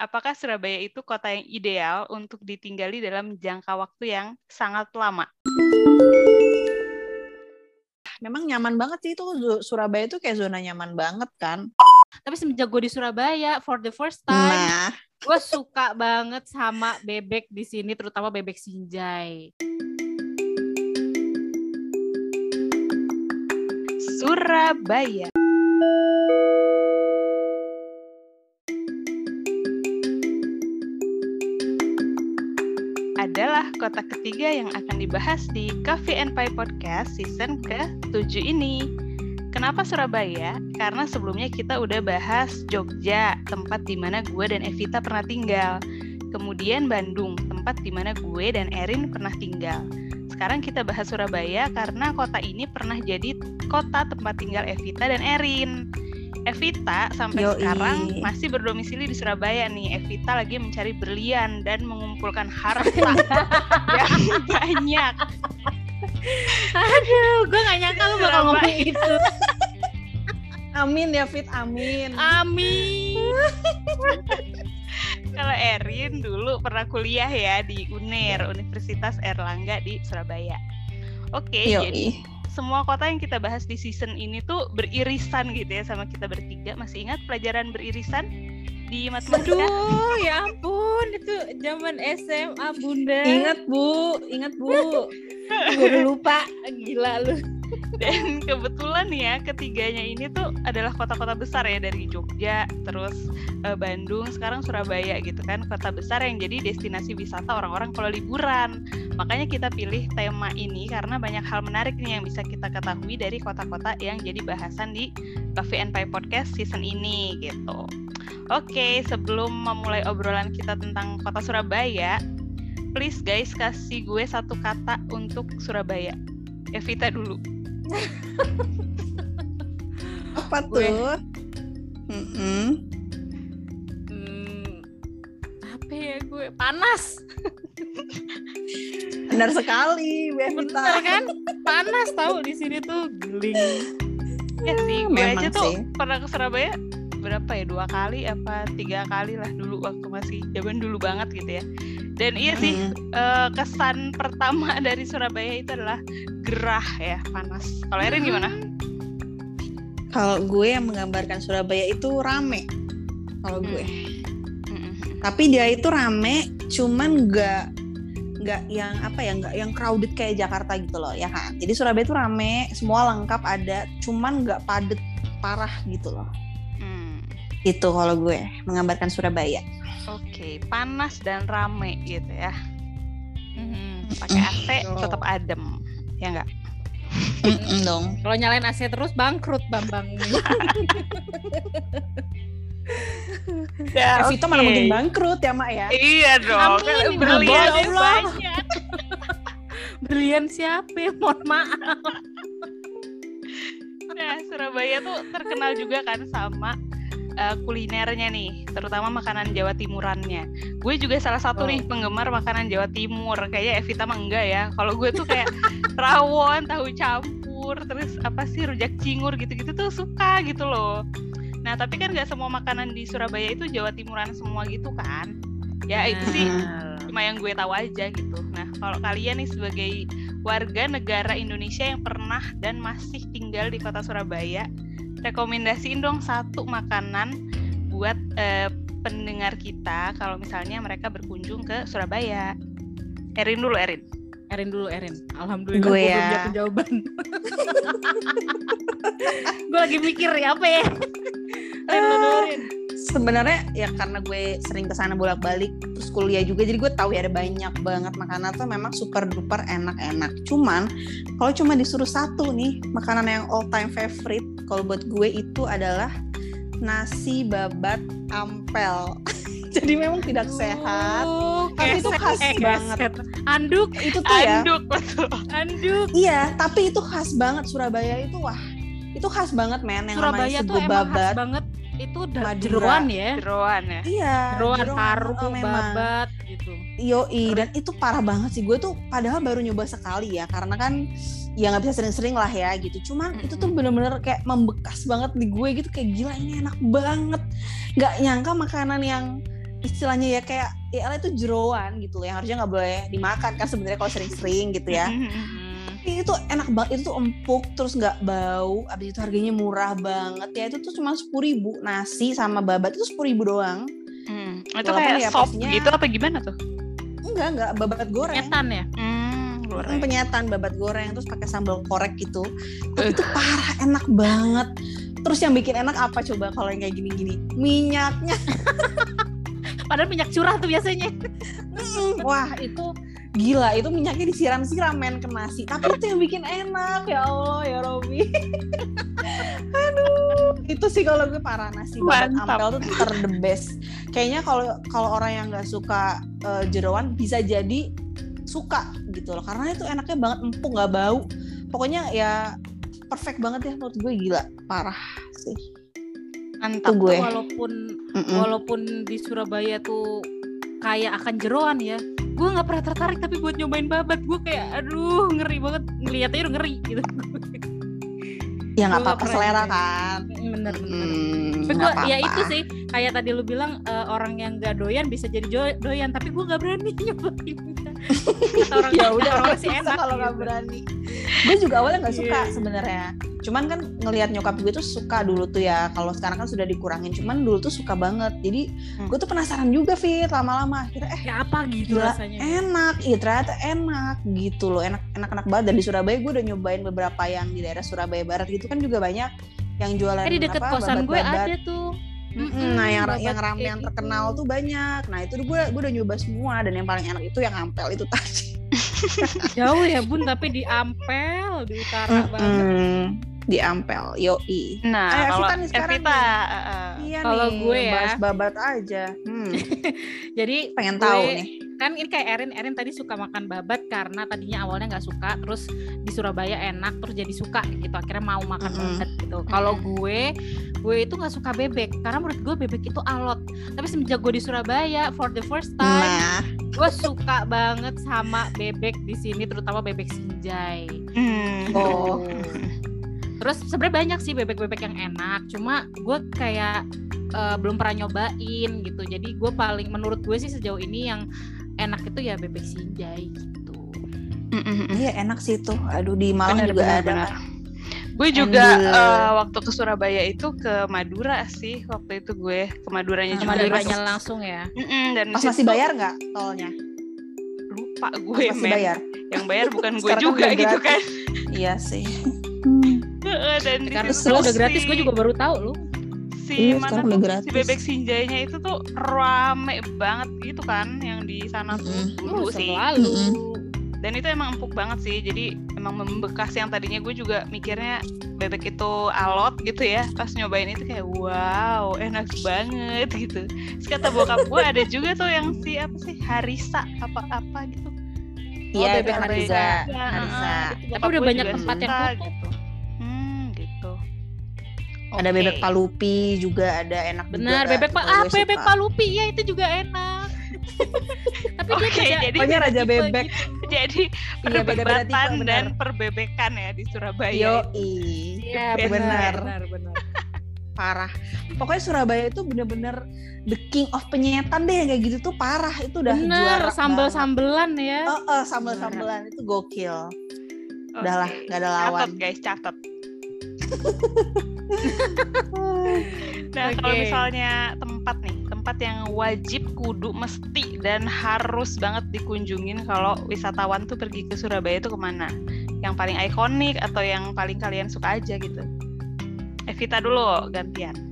apakah Surabaya itu kota yang ideal untuk ditinggali dalam jangka waktu yang sangat lama? Memang nyaman banget sih itu Surabaya itu kayak zona nyaman banget kan. Tapi semenjak gue di Surabaya for the first time, Nah, gue suka banget sama bebek di sini, terutama bebek Sinjai. Surabaya. Kota ketiga yang akan dibahas di Coffee and Pie Podcast season ke-7 ini. Kenapa Surabaya? Karena sebelumnya kita udah bahas Jogja, tempat di mana gue dan Evita pernah tinggal. Kemudian Bandung, tempat di mana gue dan Erin pernah tinggal. Sekarang kita bahas Surabaya karena kota ini pernah jadi kota tempat tinggal Evita dan Erin. Evita sampai Yoi. sekarang masih berdomisili di Surabaya nih. Evita lagi mencari berlian dan mengumpulkan harta yang banyak. Aduh, gue gak nyangka lu bakal ngomong Surabaya. itu. amin ya Fit, amin. Amin. Kalau Erin dulu pernah kuliah ya di UNER, Universitas Erlangga di Surabaya. Oke, jadi Yoi. Semua kota yang kita bahas di season ini tuh beririsan gitu ya sama kita bertiga. Masih ingat pelajaran beririsan di matematika? Aduh, ya ampun, itu zaman SMA, Bunda. Ingat Bu, ingat Bu. baru lupa. Gila lu. Dan kebetulan ya ketiganya ini tuh adalah kota-kota besar ya dari Jogja, terus eh, Bandung, sekarang Surabaya gitu kan, kota besar yang jadi destinasi wisata orang-orang kalau liburan. Makanya kita pilih tema ini karena banyak hal menarik nih yang bisa kita ketahui dari kota-kota yang jadi bahasan di Coffee and Pie Podcast season ini gitu. Oke, sebelum memulai obrolan kita tentang kota Surabaya, please guys kasih gue satu kata untuk Surabaya. Evita dulu. Apa Gue. tuh? Mm-mm. Hmm, apa ya gue? Panas. Benar sekali, Bener Evita. kan? Panas tahu di sini tuh geling. Ya sih, gue Memang aja tuh sih. pernah ke Surabaya berapa ya dua kali apa tiga kali lah dulu waktu masih zaman dulu banget gitu ya. Dan iya sih eh, kesan pertama dari Surabaya itu adalah gerah ya panas. Kalau Erin gimana? Kalau gue yang menggambarkan Surabaya itu rame. Kalau gue. Mm-mm. Tapi dia itu rame, cuman nggak nggak yang apa ya nggak yang crowded kayak Jakarta gitu loh ya kan. Jadi Surabaya itu rame, semua lengkap ada, cuman nggak padet parah gitu loh. Hmm, Itu kalau gue menggambarkan Surabaya. Oke, panas dan rame gitu ya. Mhm. Pakai AC Oh. tetap adem, ya enggak? Mm-mm dong. Kalau nyalain AC terus bangkrut Bambang. Ya, Evita mana mungkin bangkrut ya mak ya? Iya dong, Amin, berliannya Allah. banyak. Berlian siapa? Mohon maaf. Nah, Surabaya tuh terkenal juga kan sama eh, kulinernya nih, terutama makanan Jawa Timurannya. Gue juga salah satu Oh. nih penggemar makanan Jawa Timur. Kayaknya Evita mah enggak ya. Kalau gue tuh kayak rawon, tahu campur, terus apa sih rujak cingur gitu-gitu tuh suka gitu loh. Nah, tapi kan nggak semua makanan di Surabaya itu Jawa Timuran semua gitu kan. Ya itu sih cuma yang gue tahu aja gitu. Nah, kalau kalian nih sebagai warga negara Indonesia yang pernah dan masih tinggal di kota Surabaya, rekomendasiin dong satu makanan buat eh, pendengar kita kalau misalnya mereka berkunjung ke Surabaya. Erin dulu, Erin. Erin dulu Erin. Alhamdulillah Gue belum ya. dapat jawaban. gue lagi mikir ya apa ya. Erin lu dulu, Erin. Sebenarnya ya karena gue sering ke sana bolak-balik terus kuliah juga jadi gue tahu ya ada banyak banget makanan tuh memang super duper enak-enak. Cuman kalau cuma disuruh satu nih makanan yang all time favorite kalau buat gue itu adalah nasi babat ampel. jadi memang tidak sehat. Uh, Tapi itu khas eh, banget. Anduk, Itu tuh ya. Anduk betul. anduk. Iya, tapi itu khas banget Surabaya itu wah. Itu khas banget men yang Surabaya namanya tuh emang khas babat. banget. Itu da- Madura. jeroan ya. Jeroan ya. Iya, Jeroan, paru, oh, memang. babat gitu. Yoi, dan itu parah banget sih. Gue tuh padahal baru nyoba sekali ya, karena kan ya nggak bisa sering-sering lah ya gitu. Cuman itu tuh bener-bener kayak membekas banget di gue gitu, kayak gila ini enak banget. Nggak nyangka makanan yang istilahnya ya kayak ya elah itu jeroan gitu loh yang harusnya nggak boleh dimakan kan sebenarnya kalau sering-sering gitu ya Hmm. Tapi itu enak banget itu tuh empuk terus nggak bau abis itu harganya murah banget ya itu tuh cuma sepuluh ribu nasi sama babat itu sepuluh ribu doang Hmm, itu Walaupun kayak ya sop porsinya- gitu apa gimana tuh? enggak enggak babat goreng Penyetan ya? Hmm, Hmm, goreng. penyetan babat goreng terus pakai sambal korek gitu tapi itu parah enak banget terus yang bikin enak apa coba kalau yang kayak gini-gini minyaknya Padahal minyak curah tuh biasanya. Mm, wah itu gila itu minyaknya disiram-siram men ke nasi tapi itu yang bikin enak ya Allah ya Robi aduh itu sih kalau gue parah nasi babat Mantap. ampel tuh ter the best kayaknya kalau kalau orang yang nggak suka eh, jeroan bisa jadi suka gitu loh karena itu enaknya banget empuk nggak bau pokoknya ya perfect banget ya menurut gue gila parah sih Mantap. Gue. Walaupun Mm-mm. walaupun di Surabaya tuh kayak akan jeroan ya. Gue nggak pernah tertarik tapi buat nyobain babat gue kayak aduh ngeri banget ngeliatnya udah ngeri gitu. ya nggak apa-apa selera kan Bener bener. Hmm, Tapi gue ya itu sih kayak tadi lu bilang eh, orang yang gak doyan bisa jadi doyan tapi gue nggak berani nyobain. Kata orang ya udah orang sih enak kalau nggak gitu. berani gue juga awalnya nggak suka Iya. sebenarnya cuman kan ngelihat nyokap gue tuh suka dulu tuh ya kalau sekarang kan sudah dikurangin cuman dulu tuh suka banget jadi Hmm. gue tuh penasaran juga Fit lama-lama akhirnya eh Ya apa gitu gila rasanya. enak iya ternyata enak gitu loh enak enak enak banget dan di Surabaya gue udah nyobain beberapa yang di daerah Surabaya Barat gitu kan juga banyak yang jualan Eh di deket apa, kosan gue babat-babat. ada tuh. Mm-mm, nah yang babat yang rame kayak yang gitu. terkenal tuh banyak nah itu gue gue udah nyoba semua dan yang paling enak itu yang ampel itu tadi Jauh ya bun tapi di Ampel di utara banget. Mm-mm, di ampel yoi Nah, Eh, kalau Evita nih sekarang Evita, nih. uh, uh, Iya Kalau nih, gue ya. bahas babat aja. Hmm, Jadi pengen gue- tahu nih. Kan ini kayak Erin Erin tadi suka makan babat karena tadinya awalnya nggak suka terus di Surabaya enak terus jadi suka gitu akhirnya mau makan Mm-mm. babat gitu. Kalau gue gue itu nggak suka bebek karena menurut gue bebek itu alot. Tapi semenjak gue di Surabaya for the first time Nah, gue suka banget sama bebek di sini terutama bebek sinjai. Hmm. Oh. terus sebenarnya banyak sih bebek-bebek yang enak cuma gue kayak eh, belum pernah nyobain gitu. Jadi gue paling menurut gue sih sejauh ini yang enak itu ya bebek sinjai gitu Mm, mm, mm. iya enak sih tuh. Aduh di Malang Benar, juga benar, ada. benar. kan. Gue juga eh, waktu ke Surabaya itu ke Madura sih waktu itu gue ke Maduranya Sama juga. Maduranya Pas- langsung ya Mm-mm, dan Pas masih situ bayar nggak tolnya? lupa Pas gue masih men. bayar. Yang bayar bukan gue Sekarang kan juga gitu kan. Iya sih. Heeh, dan karena setelah udah gratis gue juga baru tahu loh si Iya, mana tuh si bebek sinjainya itu tuh rame banget gitu kan yang di sana tuh Mm-mm. dulu Oh, sih. selalu dan itu emang empuk banget sih jadi emang membekas yang tadinya gue juga mikirnya bebek itu alot gitu ya pas nyobain itu kayak wow enak banget gitu Terus kata bokap gue ada juga tuh yang si apa sih harisa apa apa gitu Iya, Oh, bebek Harisa. Harisa. heeh, itu Tapi udah banyak tempat yang tutup. gitu gitu Ada Oke. bebek palupi juga ada enak juga. benar kan. bebek pa ah bebek palupi ya itu juga enak tapi dia Oke, beda jadi- Pokoknya raja tipe bebek. gitu. jadi Iya, tipe, perdebatan dan perbebekan ya di Surabaya Yoi. Iya Benar. benar benar Parah. Pokoknya Surabaya itu bener-bener the king of penyetan deh kayak gitu tuh parah. Itu udah benar juara sambel banget. sambelan ya Oh, oh, sambel-sambelan itu gokil. Udahlah, Oke. nggak ada lawan. Catat guys, catat. Nah, kalau Oke. misalnya tempat nih, tempat yang wajib kudu mesti dan harus banget dikunjungin kalau wisatawan tuh pergi ke Surabaya itu ke mana? Yang paling ikonik atau yang paling kalian suka aja gitu? Evita dulu gantian.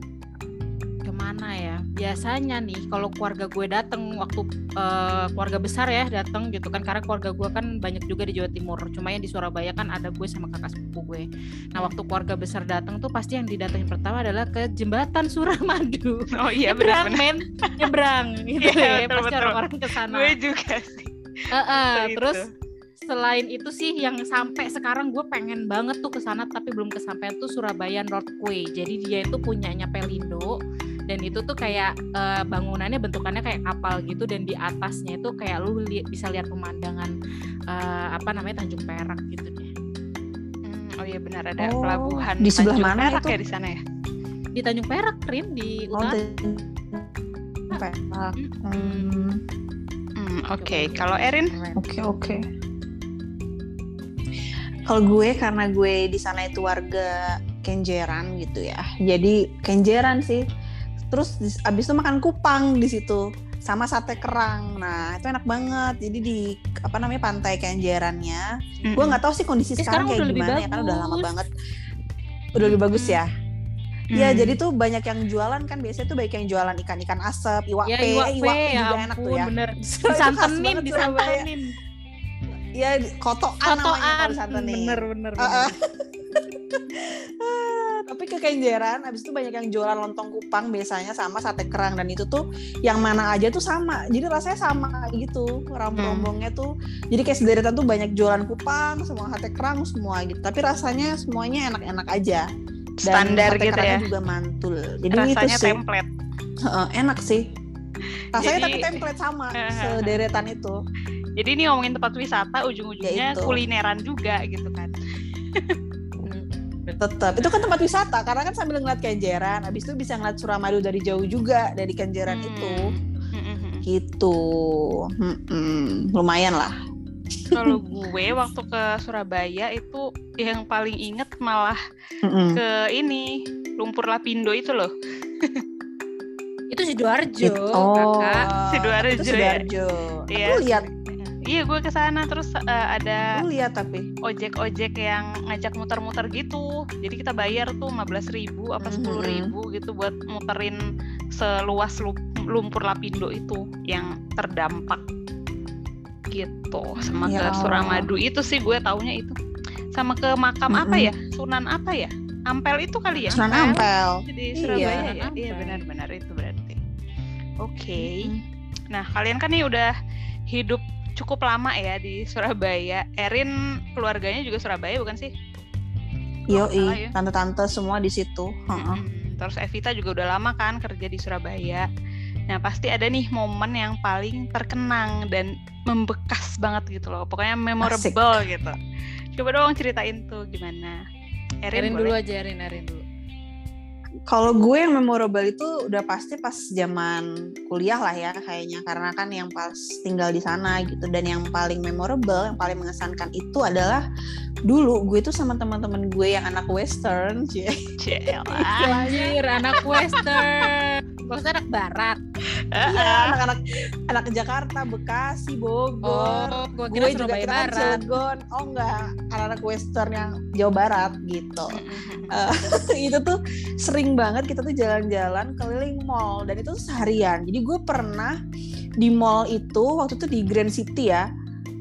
Ke mana ya? Biasanya nih kalau keluarga gue datang waktu eh, keluarga besar ya datang gitu kan karena keluarga gue kan banyak juga di Jawa Timur. Cuma yang di Surabaya kan ada gue sama kakak sepupu gue. Nah waktu keluarga besar datang tuh pasti yang didatengin pertama adalah ke jembatan Suramadu. Oh iya nyebrang benar-benar. men. Nyebrang gitu Iya, ya. betul, pasti orang-orang ke sana. Gue juga sih. Eh, Itu. terus selain itu sih yang sampai sekarang gue pengen banget tuh ke sana tapi belum kesampaian tuh Surabaya Northway. Jadi dia itu punyanya Pelindo dan itu tuh kayak eh, bangunannya bentukannya kayak kapal gitu dan di atasnya itu kayak lu li- bisa lihat pemandangan eh, apa namanya Tanjung Perak gitu deh. Hmm, oh iya benar ada Oh, pelabuhan di sebelah Tanjung mana Perak itu? ya di sana ya? Di Tanjung Perak, Rin di Oh, utara. dan- Perak. Mm-mm. Hmm, Hmm, Oke, kalau Erin? Oke oke. Kalau gue karena gue di sana itu warga Kenjeran gitu ya. Jadi Kenjeran sih. Terus abis itu makan kupang di situ sama sate kerang. Nah itu enak banget. Jadi di apa namanya pantai Kenjerannya. Gue nggak tahu sih kondisi Eh, sekarang, sekarang kayak gimana ya kan udah lama banget. Udah lebih bagus ya. Hmm. Iya, jadi tuh banyak yang jualan kan biasanya tuh baik yang jualan ikan-ikan asap, iwak Ya pe, iwak pe, iwak pe ya juga ampun, enak tuh ya. bener. Disantenin, disantenin. Iya, kotoan, namanya kalau Fotoan, disantenin. bener, bener, bener. Ah, Tapi ke Kenjeran, abis itu banyak yang jualan lontong kupang biasanya sama sate kerang dan itu tuh yang mana aja tuh sama. Jadi rasanya sama gitu, rombong-rombongnya tuh. Jadi kayak sederetan tuh banyak jualan kupang, semua sate kerang semua gitu. Tapi rasanya semuanya enak-enak aja. Dan Standar sate gitu ya. juga mantul. Jadi Rasanya itu sih template. Enak sih. Rasanya Jadi- tapi template sama sederetan itu. Jadi ini ngomongin tempat wisata, ujung-ujungnya Ya kulineran juga gitu kan. Tetap. Itu kan tempat wisata karena kan sambil ngeliat Kenjeran, habis itu bisa ngeliat Suramadu dari jauh juga dari Kenjeran Hmm. itu. Mm-mm. Gitu. Mm-mm. Lumayan lah. Kalau gue waktu ke Surabaya itu yang paling inget malah Mm-mm. ke ini lumpur lapindo itu loh. Itu Sidoarjo. Oh, kakak. Sidoarjo Itu ya? Sidoarjo. Iya. Lu lihat, Iya gue ke sana terus eh, ada lu lihat tapi. ojek-ojek yang ngajak muter-muter gitu. Jadi kita bayar tuh 15.000 ribu apa Mhm. 10.000 ribu gitu buat muterin seluas lu- lumpur lapindo itu yang terdampak gitu sama Ya ke. Suramadu itu sih gue taunya itu sama ke makam apa Mhm. ya Sunan apa ya Ampel itu kali ya Sunan Ampel. di Iya. Surabaya ya Sunan iya Ampel. benar-benar itu berarti oke Mm-mm. Nah, kalian kan nih udah hidup cukup lama ya di Surabaya. Erin keluarganya juga Surabaya bukan sih? Nggak salah ya. Tante-tante semua di situ. Heeh. Mm-mm. Terus Evita juga udah lama kan kerja di Surabaya. Nah, pasti ada nih momen yang paling terkenang dan membekas banget gitu loh. Pokoknya memorable gitu. Coba dong ceritain tuh gimana. Erin, Erin dulu aja, Erin, Erin dulu. Kalau gue yang memorable itu udah pasti pas zaman kuliah lah ya kayaknya karena kan yang pas tinggal di sana gitu dan yang paling memorable, yang paling mengesankan itu adalah dulu gue tuh sama teman-teman gue yang anak western, cie. Anjir, anak western. Maksudnya anak barat. Iya, anak-anak anak Jakarta, Bekasi, Bogor. Oh, gua kira gue juga kan Barat. Cilegon. Oh enggak, anak-anak western yang Jawa Barat gitu. itu tuh sering banget kita tuh jalan-jalan keliling mall dan itu tuh seharian. Jadi gue pernah di mall itu waktu itu di Grand City ya.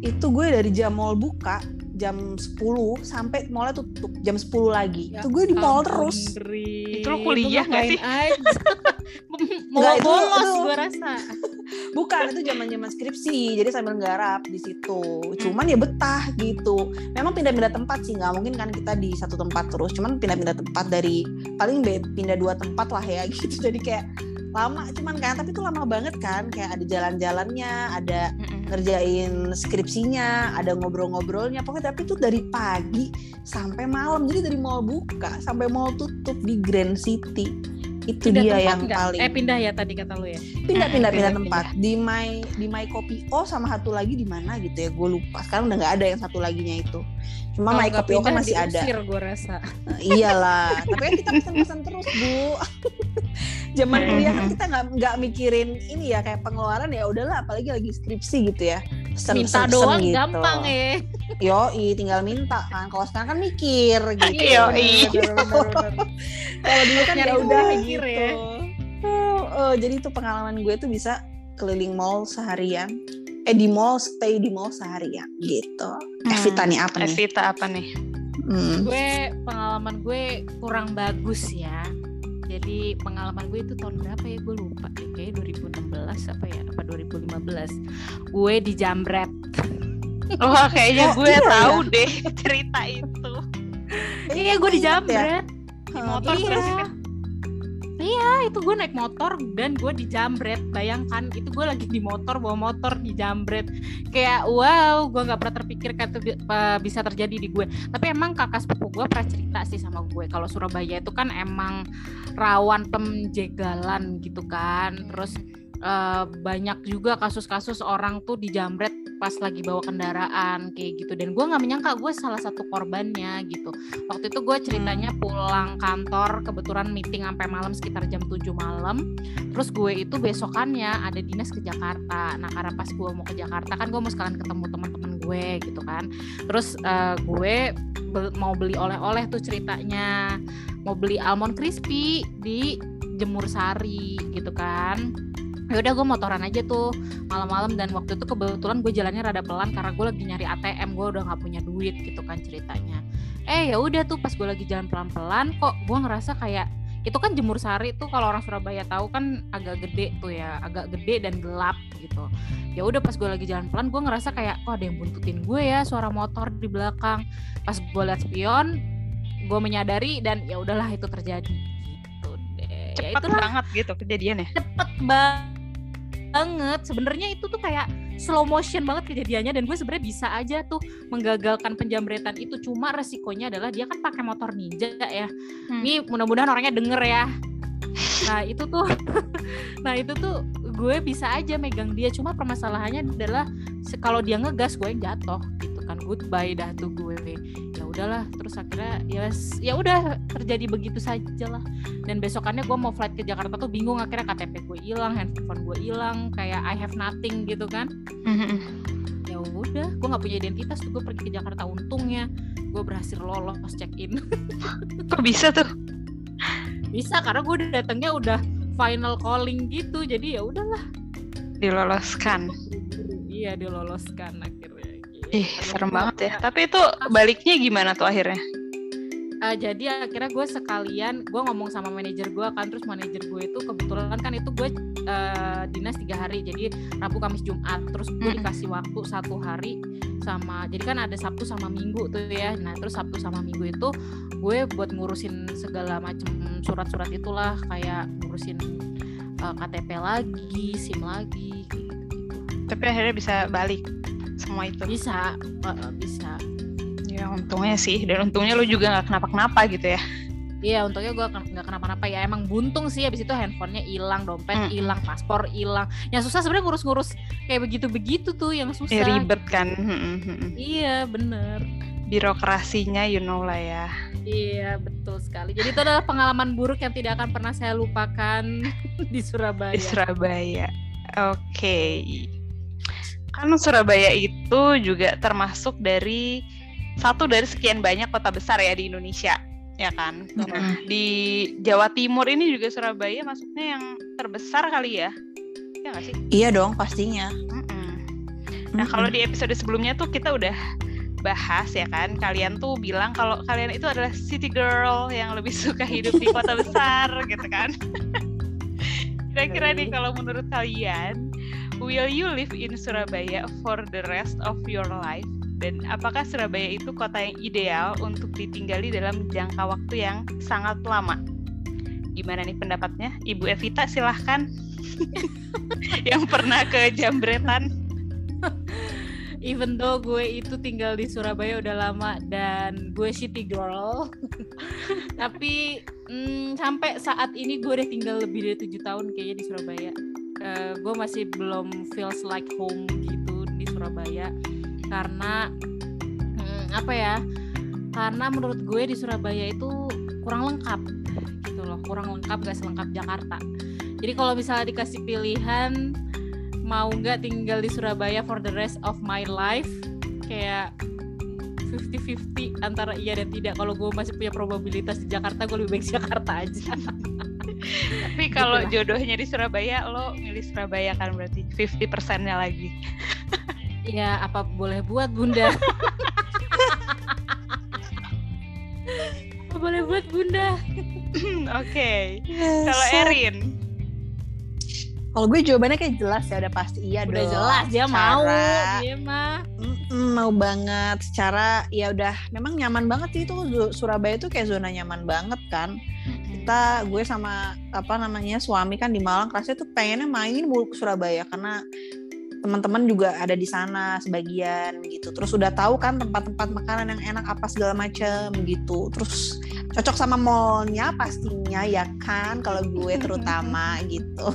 Itu gue dari jam mall buka jam 10 sampai mallnya tutup jam 10 lagi. Ya itu gue di mall terus. Itu lu kuliah nggak ngapain sih? aja? Mau Nggak, itu- bolos itu- gue rasa. Bukan itu zaman-zaman skripsi. Jadi sambil nggarap di situ. Cuman ya betah gitu. Memang pindah-pindah tempat sih nggak mungkin kan kita di satu tempat terus. Cuman pindah-pindah tempat dari paling pindah dua tempat lah ya gitu. Jadi kayak lama cuman kan tapi itu lama banget kan kayak ada jalan-jalannya ada ngerjain skripsinya ada ngobrol-ngobrolnya. Pokoknya tapi itu dari pagi sampai malam. Jadi dari mall buka sampai mall tutup di Grand City itu Pindah dia yang nggak? paling Eh pindah ya tadi kata lu ya. pindah pindah pindah pindah, tempat. di my di my kopi o sama satu lagi di mana gitu ya gue lupa. Sekarang udah nggak ada yang satu laginya itu cuma Kalau my nggak kopi o kan masih ada gue rasa. Nah, iyalah tapi kan kita pesan-pesan terus bu zaman kuliah kan kita nggak nggak mikirin ini ya kayak pengeluaran ya udahlah apalagi lagi skripsi gitu ya pesen, Minta pesen, doang gitu. gampang ya. Yoi, tinggal minta kan. Kalau sekarang kan mikir gitu. Yoi. Bener-bener. Kalau dulu kan ya udah mikir gitu. ya. Oh, oh, jadi itu pengalaman gue tuh bisa keliling mall seharian. Eh di mall, stay di mall seharian gitu. Evita nih apa nih? Evita apa nih? Hmm. gue pengalaman gue kurang bagus ya. Jadi pengalaman gue itu tahun berapa ya gue lupa deh. Kayak 2016 apa ya? Apa 2015. Gue di Jambret. Oh kayaknya Oh, gue iya ya? tahu deh cerita itu. Iya gue di ya? Jambret. Di motor iya. Iya itu gue naik motor dan gue di Jambret. Bayangkan itu gue lagi di motor bawa motor di Jambret. Kayak wow gue nggak pernah terpikirkan eh, bisa terjadi di gue. Tapi emang kakak sepupu gue pernah cerita sih sama gue kalau Surabaya itu kan emang rawan penjegalan gitu kan. Terus uh, banyak juga kasus-kasus orang tuh dijamret pas lagi bawa kendaraan kayak gitu. Dan gue nggak menyangka gue salah satu korbannya gitu. Waktu itu gue ceritanya pulang kantor kebetulan meeting sampai malam sekitar jam 7 malam. Terus gue itu besokannya ada dinas ke Jakarta. Nah karena pas gue mau ke Jakarta kan gue mau sekalian ketemu teman-teman gue gitu kan. Terus uh, gue mau beli oleh-oleh tuh ceritanya. Mau beli almond crispy di Jemur Sari gitu kan ya udah gue motoran aja tuh malam-malam dan waktu itu kebetulan gue jalannya rada pelan karena gue lagi nyari ATM gue udah nggak punya duit gitu kan ceritanya. Eh ya udah tuh pas gue lagi jalan pelan-pelan kok gue ngerasa kayak itu kan jemur sari tuh kalau orang Surabaya tahu kan agak gede tuh ya agak gede dan gelap gitu. Ya udah pas gue lagi jalan pelan gue ngerasa kayak kok ada yang buntutin gue ya suara motor di belakang. Pas gue liat spion gue menyadari dan ya udahlah itu terjadi gitu deh. Cepet ya banget gitu kejadiannya. Cepet banget banget. Sebenarnya itu tuh kayak slow motion banget kejadiannya dan gue sebenarnya bisa aja tuh menggagalkan penjamretan itu. Cuma resikonya adalah dia kan pakai motor ninja ya. Hmm. ini mudah-mudahan orangnya denger ya. Nah itu tuh nah itu tuh gue bisa aja megang dia. Cuma permasalahannya adalah kalau dia ngegas gue yang jatuh gitu kan. Goodbye dah tuh gue udahlah. Terus akhirnya ya ya udah terjadi begitu saja lah dan besokannya gue mau flight ke Jakarta tuh bingung akhirnya KTP gue hilang handphone gue hilang kayak I have nothing gitu kan. Mm-hmm. ya udah gue nggak punya identitas tuh gue pergi ke Jakarta untungnya. Gue berhasil lolos check in kok bisa tuh? Bisa karena gue datangnya udah final calling gitu jadi ya udahlah. Diloloskan. Iya diloloskan Ih, serem banget ya. Tapi itu baliknya gimana tuh akhirnya? Uh, jadi akhirnya gue sekalian gue ngomong sama manajer gue kan terus manajer gue itu kebetulan kan itu gue uh, dinas tiga hari jadi Rabu Kamis Jumat terus gue dikasih waktu satu hari sama jadi kan ada Sabtu sama Minggu tuh ya nah terus Sabtu sama Minggu itu gue buat ngurusin segala macam surat-surat itulah kayak ngurusin uh, eh, KTP lagi SIM lagi gitu, -gitu. tapi akhirnya bisa balik semua itu bisa uh, bisa ya untungnya sih dan untungnya lu juga nggak kenapa-kenapa gitu ya Iya, untungnya gue nggak kenapa-napa ya. Emang buntung sih. Abis itu handphonenya hilang, dompet hilang, hmm. paspor hilang. Yang susah sebenarnya ngurus-ngurus kayak begitu-begitu tuh yang susah. Ya, ribet kan. iya, bener. Birokrasinya, you know lah ya. Iya, betul sekali. Jadi itu adalah pengalaman buruk yang tidak akan pernah saya lupakan di Surabaya. Di Surabaya. Oke. Okay kan Surabaya itu juga termasuk dari satu dari sekian banyak kota besar ya di Indonesia ya kan? Mm-hmm. di Jawa Timur ini juga Surabaya masuknya yang terbesar kali ya. Ya gak sih? Iya dong pastinya. Mm-hmm. nah kalau di episode sebelumnya tuh kita udah bahas ya kan kalian tuh bilang kalau kalian itu adalah city girl yang lebih suka hidup di kota besar gitu kan? Kira-kira nih kalau menurut kalian Will you live in Surabaya for the rest of your life? Dan apakah Surabaya itu kota yang ideal untuk ditinggali dalam jangka waktu yang sangat lama? Gimana nih pendapatnya? Ibu Evita silahkan. yang pernah ke Jambretan. Even though gue itu tinggal di Surabaya udah lama dan gue city girl, tapi mm, sampai saat ini gue udah tinggal lebih dari tujuh tahun kayaknya di Surabaya uh, gue masih belum feels like home gitu di Surabaya. Karena hmm, apa ya karena menurut gue di Surabaya itu kurang lengkap gitu loh. Kurang lengkap gak selengkap Jakarta. Jadi kalau misalnya dikasih pilihan mau nggak tinggal di Surabaya for the rest of my life kayak 50-50 antara iya dan tidak. Kalau gue masih punya probabilitas di Jakarta gue lebih baik Jakarta aja Tapi kalau gitu jodohnya di Surabaya, lo milih Surabaya kan berarti 50 persennya lagi. Ya, apa boleh buat Bunda? apa boleh buat Bunda? Oke. Okay. Kalau Erin? Kalau gue jawabannya kayak jelas ya, udah pasti iya udah dong. jelas dia secara, mau, dia mah. Mm, mau banget. Secara ya udah, memang nyaman banget sih itu Surabaya itu kayak zona nyaman banget kan kita gue sama apa namanya suami kan di Malang kelasnya tuh pengennya main mulu ke Surabaya karena teman-teman juga ada di sana sebagian gitu. Terus udah tahu kan tempat-tempat makanan yang enak apa segala macam gitu. Terus cocok sama mallnya pastinya ya kan kalau gue terutama gitu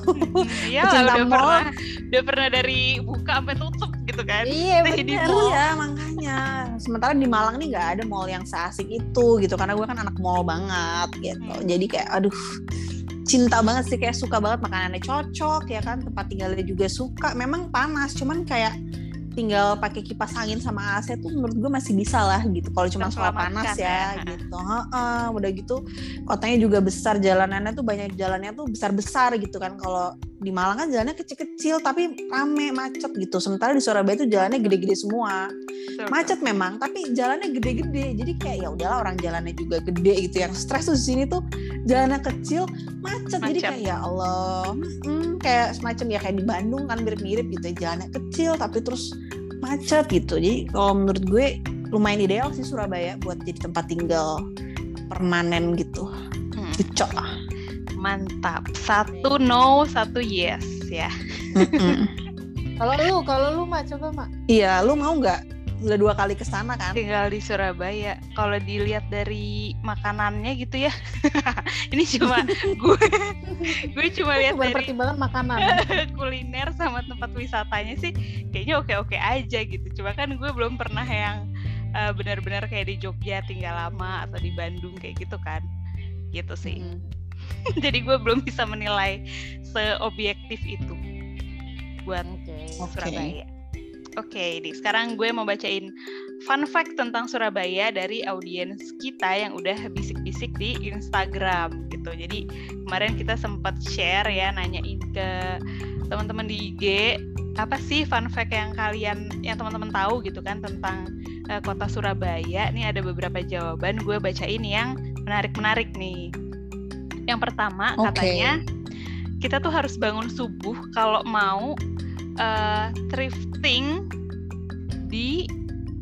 Iya, Pecinta udah mall. pernah udah pernah dari buka sampai tutup gitu kan. Iya di bener mall. ya makanya. Sementara di Malang nih nggak ada mall yang seasik itu gitu karena gue kan anak mall banget gitu. Hmm. Jadi kayak aduh cinta banget sih kayak suka banget makanannya cocok ya kan tempat tinggalnya juga suka. Memang panas cuman kayak tinggal pakai kipas angin sama AC tuh menurut gue masih bisa lah gitu. Kalau cuma soal panas ya, ya. gitu. Heeh, udah gitu kotanya juga besar jalanannya tuh banyak jalannya tuh besar-besar gitu kan. Kalau di Malang kan jalannya kecil-kecil tapi rame macet gitu. Sementara di Surabaya tuh jalannya gede-gede semua. Betul, macet memang tapi jalannya gede-gede. Jadi kayak ya udahlah orang jalannya juga gede gitu. Yang stres tuh di sini tuh jalannya kecil macet, jadi Macet. kayak ya Allah mm, kayak semacam ya kayak di Bandung kan mirip-mirip gitu ya jalannya kecil tapi terus macet gitu jadi kalau menurut gue lumayan ideal sih Surabaya buat jadi tempat tinggal permanen gitu Hmm, cocok Mantap. Satu no, satu yes ya. Kalau lu, kalau lu mak coba mak. iya lu mau nggak udah dua kali ke sana kan Tinggal di Surabaya. Kalau dilihat dari makanannya gitu ya. Ini cuma gue gue cuma lihat dari pertimbangan makanan. kuliner sama tempat wisatanya sih kayaknya oke-oke aja gitu. Cuma kan gue belum pernah yang eh, benar-benar kayak di Jogja tinggal lama atau di Bandung kayak gitu kan. Gitu sih. Mm. Jadi gue belum bisa menilai seobjektif itu buat Oke. Oke. Surabaya. Oke, nih sekarang gue mau bacain fun fact tentang Surabaya dari audiens kita yang udah bisik-bisik di Instagram gitu. Jadi kemarin kita sempat share ya nanyain ke teman-teman di IG apa sih fun fact yang kalian yang teman-teman tahu gitu kan tentang eh, kota Surabaya. Nih ada beberapa jawaban gue bacain yang menarik-menarik nih. Yang pertama Oke. katanya kita tuh harus bangun subuh kalau mau eh, thrifting di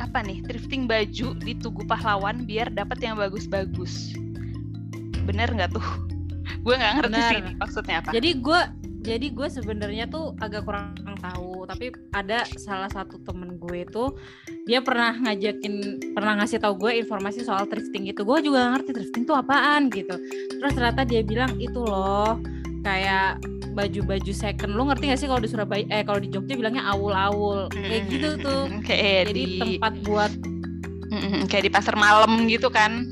apa nih thrifting baju di Tugu Pahlawan biar dapat yang bagus-bagus. Bener nggak tuh? Gue nggak ngerti Bener. sih ini maksudnya apa. Jadi gue jadi gue sebenarnya tuh agak kurang tahu tapi ada salah satu temen gue itu dia pernah ngajakin pernah ngasih tahu gue informasi soal thrifting gitu gue juga ngerti thrifting itu apaan gitu terus ternyata dia bilang itu loh kayak baju-baju second lu ngerti gak sih kalau di Surabaya eh kalau di Jogja bilangnya awul-awul kayak gitu tuh kayak jadi di tempat buat kayak di pasar malam gitu kan.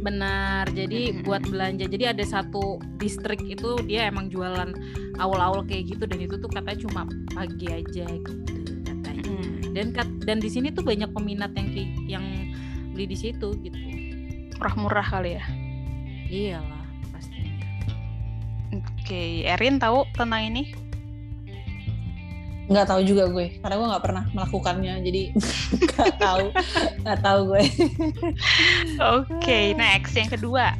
Benar, jadi buat belanja. Jadi ada satu distrik itu dia emang jualan awal-awal kayak gitu dan itu tuh katanya cuma pagi aja gitu katanya. Dan kat- dan di sini tuh banyak peminat yang yang beli di situ gitu. Murah-murah kali ya. Iyalah. Oke, Erin tahu tentang ini? nggak tahu juga gue karena gue nggak pernah melakukannya jadi nggak tahu nggak tahu gue Oke, next yang kedua.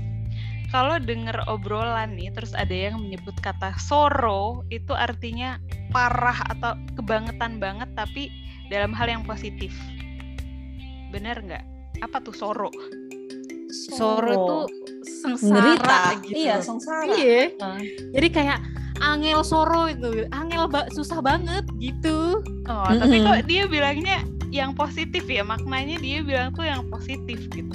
Kalau denger obrolan nih, terus ada yang menyebut kata soro, itu artinya parah atau kebangetan banget, tapi dalam hal yang positif. Bener nggak? Apa tuh soro? Soro itu sengsara gitu. iya sengsara Iya. Jadi kayak angel soro itu, angel ba- susah banget gitu. Oh, tapi Mm-mm. kok dia bilangnya yang positif ya? Maknanya dia bilang tuh yang positif gitu.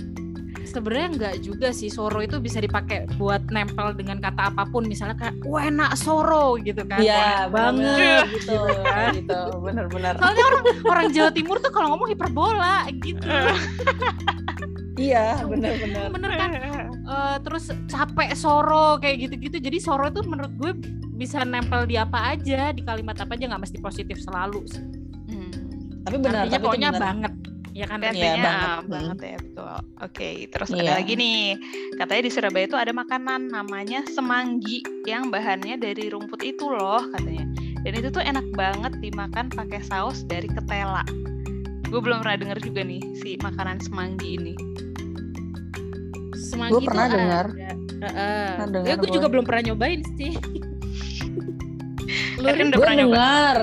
sebenarnya nggak juga sih soro itu bisa dipakai buat nempel dengan kata apa pun misalnya kayak wah enak soro gitu kan Iya, banget gitu kan gitu bener-bener soalnya orang orang Jawa Timur tuh kalau ngomong hiperbola gitu iya bener-bener bener kan Eh, terus capek soro kayak gitu-gitu jadi soro itu menurut gue bisa nempel di apa aja di kalimat apa aja nggak mesti positif selalu sih Hmm. tapi benar artinya tapi pokoknya bener. banget ya kan Artinya Iya, banget. ah, Hmm. banget ya betul. Oke, terus ada Iya. lagi nih. Katanya di Surabaya itu ada makanan namanya semanggi yang bahannya dari rumput itu loh katanya. Dan itu tuh enak banget dimakan pakai saus dari ketela. Gue belum pernah denger juga nih si makanan semanggi ini. Semanggi Gue itu pernah dengar. Heeh. Pernah ya gue juga belum pernah nyobain sih lu Erin udah gue pernah nyoba? dengar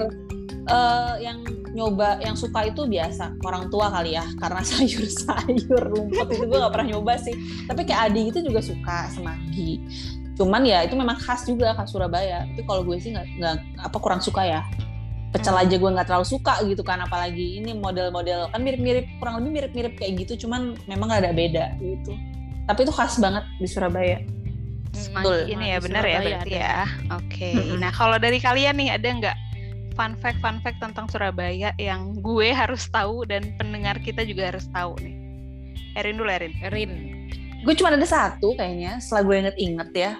eh, yang nyoba yang suka itu biasa orang tua kali ya karena sayur-sayur rumput itu gue gak pernah nyoba sih tapi kayak Adi itu juga suka semanggi cuman ya itu memang khas juga khas Surabaya tapi kalau gue sih nggak nggak apa kurang suka ya pecel Hmm. aja gue nggak terlalu suka gitu kan apalagi ini model-model kan mirip-mirip kurang lebih mirip-mirip kayak gitu cuman memang ada beda gitu tapi itu khas banget di Surabaya Betul. Ini ya benar ya berarti ada. ya. Oke. Okay. Nah kalau dari kalian nih ada nggak fun fact fun fact tentang Surabaya yang gue harus tahu dan pendengar kita juga harus tahu nih. Erin dulu Erin. Erin. Gue cuma ada satu kayaknya. Setelah gue inget-inget ya.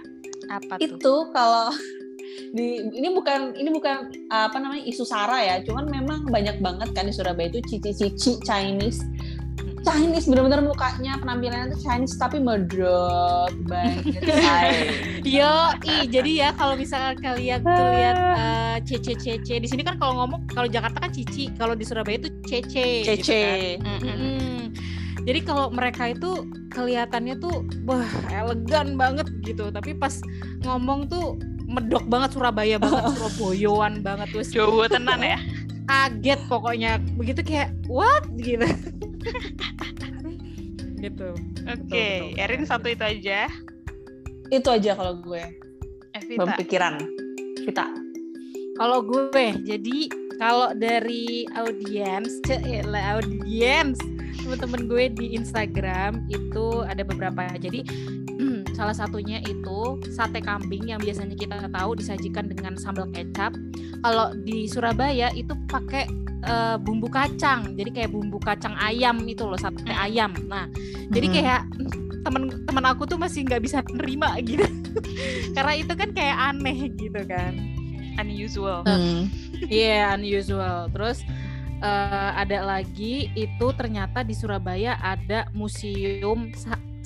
Apa tuh? Itu kalau di ini bukan ini bukan apa namanya isu sara ya cuman memang banyak banget kan di Surabaya itu cici-cici Chinese Chinese bener-bener mukanya penampilannya tuh Chinese tapi medrot banget. Yo i jadi ya kalau misalnya kalian tuh lihat uh, cece cece di sini kan kalau ngomong kalau Jakarta kan cici kalau di Surabaya itu cece cece. gitu kan. mm -hmm. jadi kalau mereka itu kelihatannya tuh wah elegan banget gitu tapi pas ngomong tuh medok banget Surabaya banget Surabayaan banget terus Jawa tenan ya kaget pokoknya. Begitu kayak what? Gitu. Gitu. Oke okay. Erin satu itu aja. Itu aja kalau gue. Evita. pikiran kita kalau gue jadi kalau dari audiens lah audiens teman-teman gue di Instagram itu ada beberapa. Jadi salah satunya itu sate kambing yang biasanya kita tahu disajikan dengan sambal kecap. Kalau di Surabaya itu pakai uh, bumbu kacang. Jadi kayak bumbu kacang ayam itu loh sate hmm. ayam. Nah hmm. jadi kayak temen-temen aku tuh masih nggak bisa nerima gitu. Karena itu kan kayak aneh gitu kan. Unusual. Hmm. iya yeah, unusual. Terus uh, ada lagi itu ternyata di Surabaya ada museum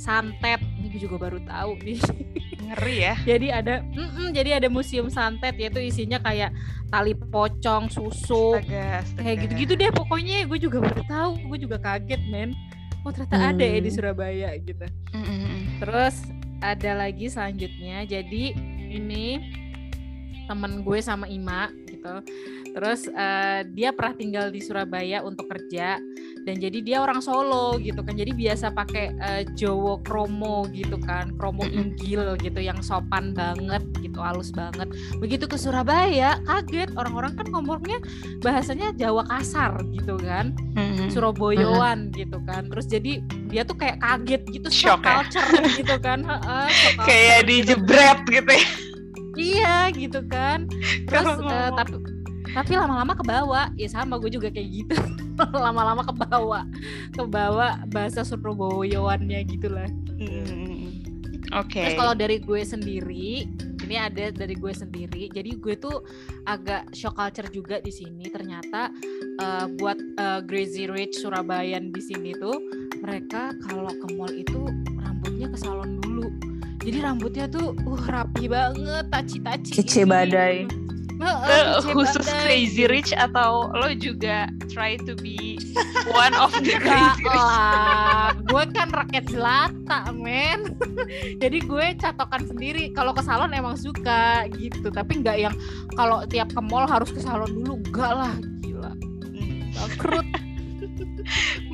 santet gue juga baru tahu nih. Ngeri ya. Jadi ada mm -mm, jadi ada museum santet yaitu isinya kayak tali pocong susu astaga, astaga. kayak gitu-gitu deh pokoknya. Gue juga baru tahu gue juga kaget men. Oh ternyata hmm. ada ya di Surabaya gitu. Mm -hmm. terus ada lagi selanjutnya. Jadi ini temen gue sama Ima gitu. Terus uh, dia pernah tinggal di Surabaya untuk kerja dan jadi dia orang Solo gitu kan. Jadi biasa pakai uh, Jowo kromo gitu kan kromo inggil gitu yang sopan banget gitu halus banget. Begitu ke Surabaya kaget. Orang-orang kan ngomongnya bahasanya Jawa kasar gitu kan. Surabayaan gitu kan. Terus jadi dia tuh kayak kaget gitu shock ya? culture gitu kan. Kayak dijebret gitu ya iya gitu kan. Terus uh, tapi tapi lama-lama ke bawah. Ya sama gue juga kayak gitu. Lama-lama ke bawah. Ke bawah bahasa Surabayaan gitu lah. Hmm. oke. Okay. terus kalau dari gue sendiri ini ada dari gue sendiri. Jadi gue tuh agak shock culture juga di sini. Ternyata uh, buat uh, Crazy Rich Surabayan di sini tuh mereka kalau ke mall itu rambutnya ke salon dulu jadi rambutnya tuh uh rapi banget taci-taci kece badai uh, khusus crazy rich atau lo juga try to be one of the crazy rich? lah, gue kan rakyat jelata, men. Jadi gue catokan sendiri. Kalau ke salon emang suka gitu, tapi nggak yang kalau tiap ke mall harus ke salon dulu, enggak lah, gila. Bangkrut.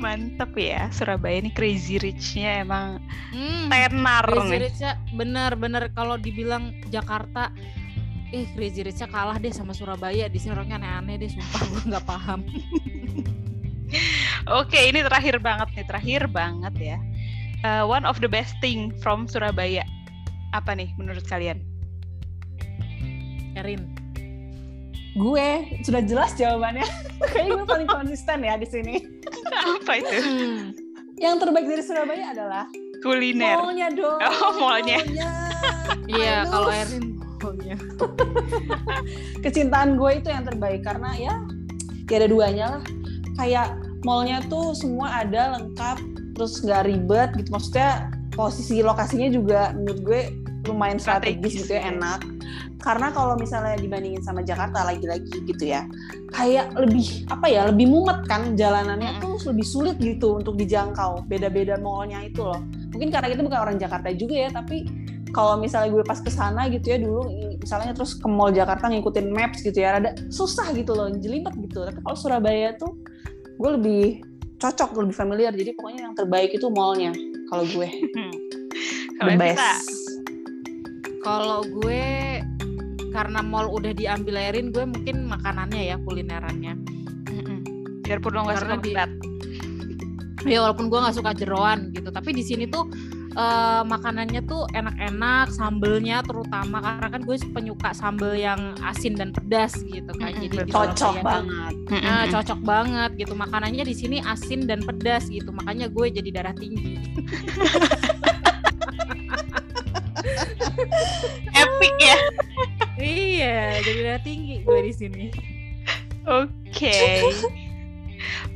Mantap ya. Surabaya ini crazy rich-nya emang hmm, tenar crazy nih. Rich-nya bener-bener kalau dibilang Jakarta eh Crazy rich kalah deh sama Surabaya. Di sini orangnya aneh-aneh deh sumpah gue nggak paham. Oke ini terakhir banget nih terakhir banget ya. Uh, one of the best thing from Surabaya. Apa nih menurut kalian? Erin gue sudah jelas jawabannya. Kayaknya gue paling konsisten ya di sini. Apa itu? Yang terbaik dari Surabaya adalah kuliner. mallnya dong. Oh mallnya. Iya kalau Erin pokoknya kecintaan gue itu yang terbaik karena ya ya ada duanya lah. Kayak mallnya tuh semua ada lengkap terus nggak ribet gitu. Maksudnya posisi lokasinya juga menurut gue lumayan strategis, gitu ya enak karena kalau misalnya dibandingin sama Jakarta lagi-lagi gitu ya kayak lebih apa ya lebih mumet kan jalanannya tuh lebih sulit gitu untuk dijangkau. Beda-beda mallnya itu loh. Mungkin karena kita bukan orang Jakarta juga ya tapi kalau misalnya gue pas ke sana gitu ya dulu misalnya terus ke mall Jakarta ngikutin maps gitu ya ada susah gitu loh jelimet gitu. Tapi kalau Surabaya tuh gue lebih cocok lebih familiar. Jadi pokoknya yang terbaik itu mallnya kalau gue. Hmm. kalau gue karena mall udah diambil Erin gue mungkin makanannya ya kulinerannya biarpun lo nggak suka di, ya walaupun gue nggak suka jeroan gitu tapi di sini tuh uh, makanannya tuh enak-enak, sambelnya terutama karena kan gue penyuka sambel yang asin dan pedas gitu kan. Mm-hmm. Jadi cocok banget. Nah, cocok banget gitu. Makanannya di sini asin dan pedas gitu. Makanya gue jadi darah tinggi. Epic ya. iya, jadi tinggi gue di sini. Oke.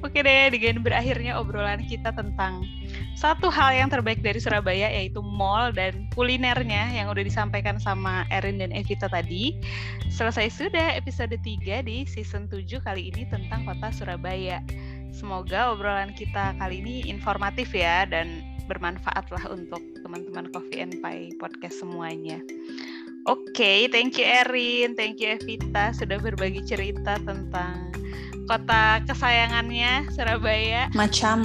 Oke deh, dengan berakhirnya obrolan kita tentang satu hal yang terbaik dari Surabaya yaitu mall dan kulinernya yang udah disampaikan sama Erin dan Evita tadi. Selesai sudah episode 3 di season 7 kali ini tentang kota Surabaya. Semoga obrolan kita kali ini informatif ya dan bermanfaat lah untuk teman-teman Coffee and Pie podcast semuanya. Oke, okay, thank you Erin, thank you Evita sudah berbagi cerita tentang kota kesayangannya Surabaya. Macam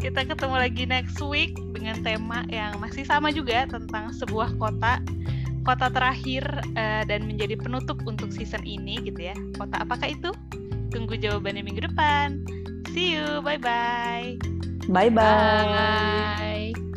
Kita ketemu lagi next week dengan tema yang masih sama juga tentang sebuah kota kota terakhir uh, dan menjadi penutup untuk season ini gitu ya. Kota apakah itu? Tunggu jawabannya minggu depan. See you. Bye-bye. Bye-bye. Bye.